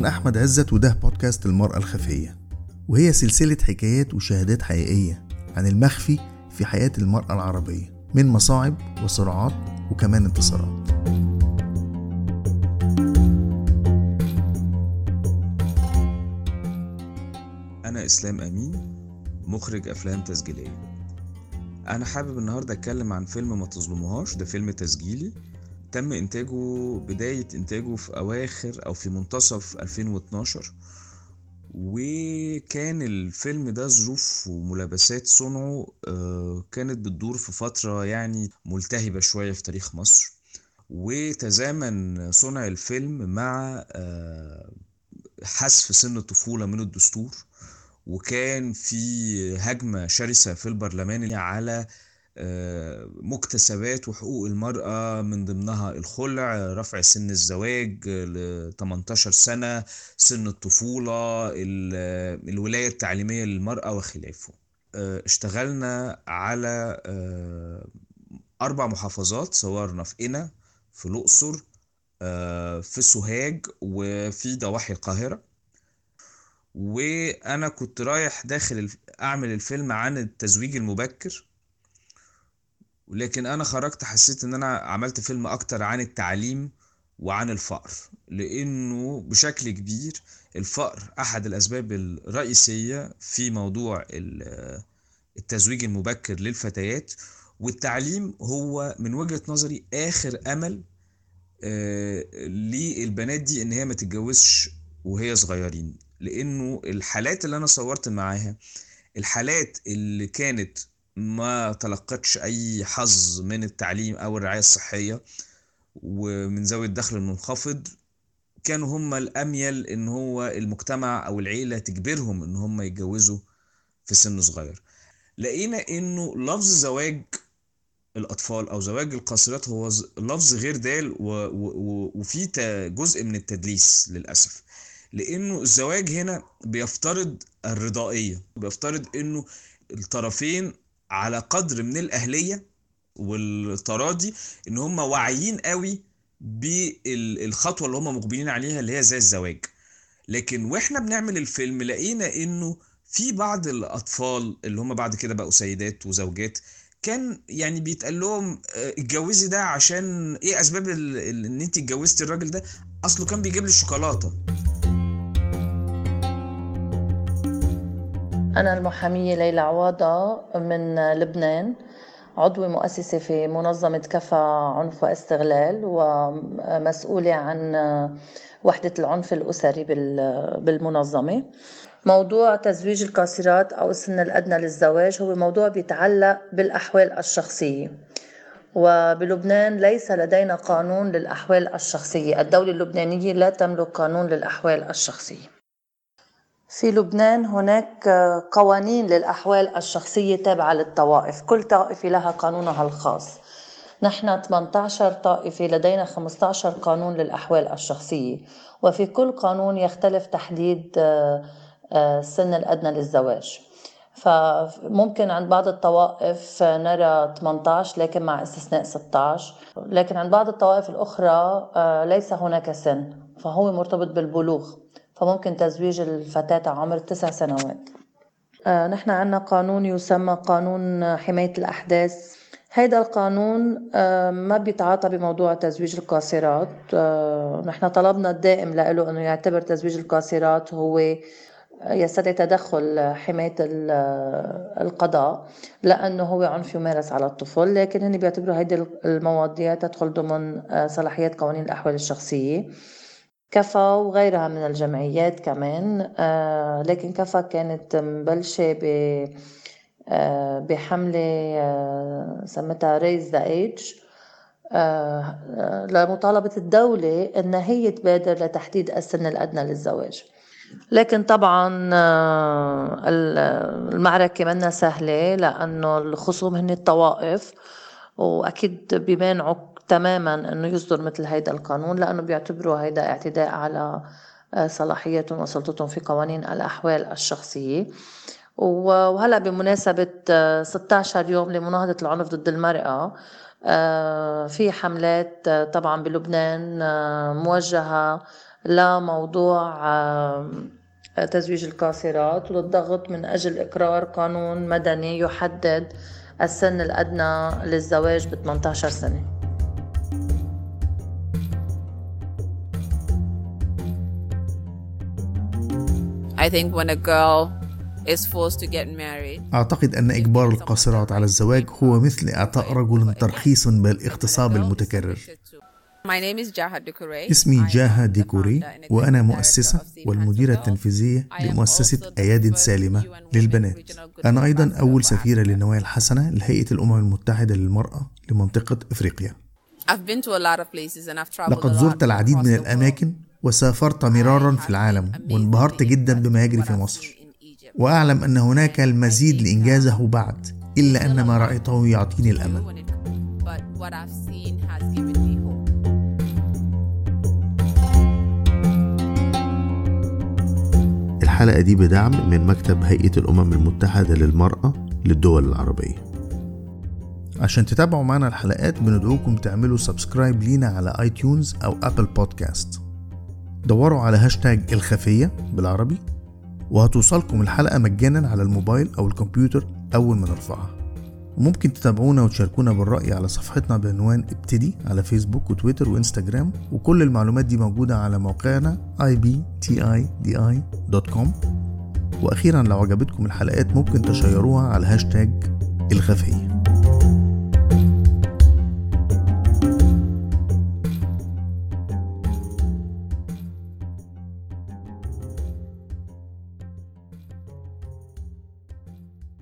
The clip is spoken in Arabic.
أنا أحمد عزت وده بودكاست المرأة الخفية وهي سلسلة حكايات وشهادات حقيقية عن المخفي في حياة المرأة العربية من مصاعب وصراعات وكمان انتصارات. أنا إسلام أمين مخرج أفلام تسجيلية. أنا حابب النهاردة أتكلم عن فيلم ما تظلموهاش ده فيلم تسجيلي. تم إنتاجه بداية إنتاجه في أواخر أو في منتصف 2012 وكان الفيلم ده ظروف وملابسات صنعه آه، كانت بتدور في فترة يعني ملتهبة شوية في تاريخ مصر. وتزامن صنع الفيلم مع آه، حذف سن الطفولة من الدستور. وكان في هجمة شرسة في البرلمان على مكتسبات وحقوق المرأة من ضمنها الخلع رفع سن الزواج ل 18 سنة سن الطفولة ال- الولاية التعليمية للمرأة وخلافه. آه، اشتغلنا على آه، أربع محافظات صورنا في قنا في الأقصر آه، في سوهاج وفي ضواحي القاهرة. وأنا كنت رايح داخل أعمل الفيلم عن التزويج المبكر. ولكن أنا خرجت حسيت إن أنا عملت فيلم أكتر عن التعليم وعن الفقر لأنه بشكل كبير الفقر أحد الأسباب الرئيسية في موضوع ال- التزويج المبكر للفتيات والتعليم هو من وجهة نظري آخر أمل آه، للبنات دي إن هي ما تتجوزش وهي صغيرين لأنه الحالات اللي أنا صورت معاها الحالات اللي كانت ما تلقتش أي حظ من التعليم أو الرعاية الصحية ومن ذوي الدخل المنخفض كانوا هم الأميل إن هو المجتمع أو العيلة تجبرهم إن هم يتجوزوا في سن صغير. لقينا إنه لفظ زواج الأطفال أو زواج القاصرات هو لفظ غير دال و- و- و- وفيه تا- جزء من التدليس للأسف. لأنه الزواج هنا بيفترض الرضائية بيفترض إنه الطرفين على قدر من الأهلية والتراضي إن هم واعيين قوي بالخطوة اللي هم مقبلين عليها اللي هي زي الزواج. لكن وإحنا بنعمل الفيلم لقينا إنه في بعض الأطفال اللي هم بعد كده بقوا سيدات وزوجات كان يعني بيتقال لهم آه، اتجوزي ده عشان إيه أسباب إن انت اتجوزتي الراجل ده؟ أصله كان بيجيب لي الشوكولاتة. أنا المحامية ليلى عواضة من لبنان عضوة مؤسسة في منظمة كفى عنف واستغلال ومسؤولة عن وحدة العنف الأسري بال- بالمنظمة. موضوع تزويج القاصرات أو السن الأدنى للزواج هو موضوع بيتعلق بالأحوال الشخصية. وبلبنان ليس لدينا قانون للأحوال الشخصية. الدولة اللبنانية لا تملك قانون للأحوال الشخصية. في لبنان هناك قوانين للأحوال الشخصية تابعة للطوائف. كل طائفة لها قانونها الخاص. نحن 18 طائفة لدينا 15 قانون للأحوال الشخصية. وفي كل قانون يختلف تحديد آه، آه، السن الأدنى للزواج. فممكن عند بعض الطوائف نرى 18 لكن مع استثناء 16 لكن عند بعض الطوائف الأخرى آه، ليس هناك سن. فهو مرتبط بالبلوغ. فممكن تزويج الفتاة عمر تسع سنوات. آه، نحن عنا قانون يسمى قانون حماية الأحداث. هيدا القانون آه، ما بيتعاطى بموضوع تزويج القاصرات. آه، نحن طلبنا الدائم له أنه يعتبر تزويج القاصرات هو يستدعي تدخل حماية ال- القضاء لأنه هو عنف يمارس على الطفل. لكن هن بيعتبروا هيدي المواضيع تدخل ضمن صلاحيات قوانين الأحوال الشخصية. كفى وغيرها من الجمعيات كمان. آه، لكن كفى كانت مبلشة ب آه، بحملة آه، سمتها raise the age لمطالبة الدولة أن هي تبادر لتحديد السن الأدنى للزواج. لكن طبعا ال- المعركة منا سهلة لأنه الخصوم هن الطوائف وأكيد بيمانعوا تماما أنه يصدر مثل هيدا القانون لأنه بيعتبروا هيدا اعتداء على آه، صلاحياتهم وسلطتهم في قوانين الأحوال الشخصية. وهلأ بمناسبة آه، 16 يوم لمناهضة العنف ضد المرأة آه، في حملات آه، طبعا بلبنان آه، موجهة لموضوع تزويج القاصرات وللضغط من أجل إقرار قانون مدني يحدد السن الأدنى للزواج ب 18 سنة. I think when a girl is forced to get married أعتقد أن إجبار القاصرات على الزواج هو مثل إعطاء رجل ترخيص بالاغتصاب المتكرر. My name is Jaha Dukure. اسمي جاها ديكوري وأنا مؤسسة والمديرة التنفيذية لمؤسسة أياد سالمة للبنات. أنا أيضا أول سفيرة للنوايا الحسنة لهيئة الأمم المتحدة للمرأة لمنطقة إفريقيا. لقد زرت العديد من. الأماكن وسافرت مرارا في العالم وانبهرت جدا بما يجري في مصر. وأعلم أن هناك المزيد لإنجازه بعد إلا أن ما رأيته يعطيني الأمل. الحلقة دي بدعم من مكتب هيئة الأمم المتحدة للمرأة للدول العربية. عشان تتابعوا معنا الحلقات بندعوكم تعملوا subscribe لينا على iTunes أو Apple Podcast دوروا على هاشتاج الخفية بالعربي وهتوصلكم الحلقة مجانا على الموبايل أو الكمبيوتر أول ما نرفعها وممكن تتابعونا وتشاركونا بالرأي على صفحتنا بعنوان ابتدي على فيسبوك وتويتر وإنستجرام وكل المعلومات دي موجودة على موقعنا ibtidi.com وأخيرا لو عجبتكم الحلقات ممكن تشيروها على هاشتاج الخفية.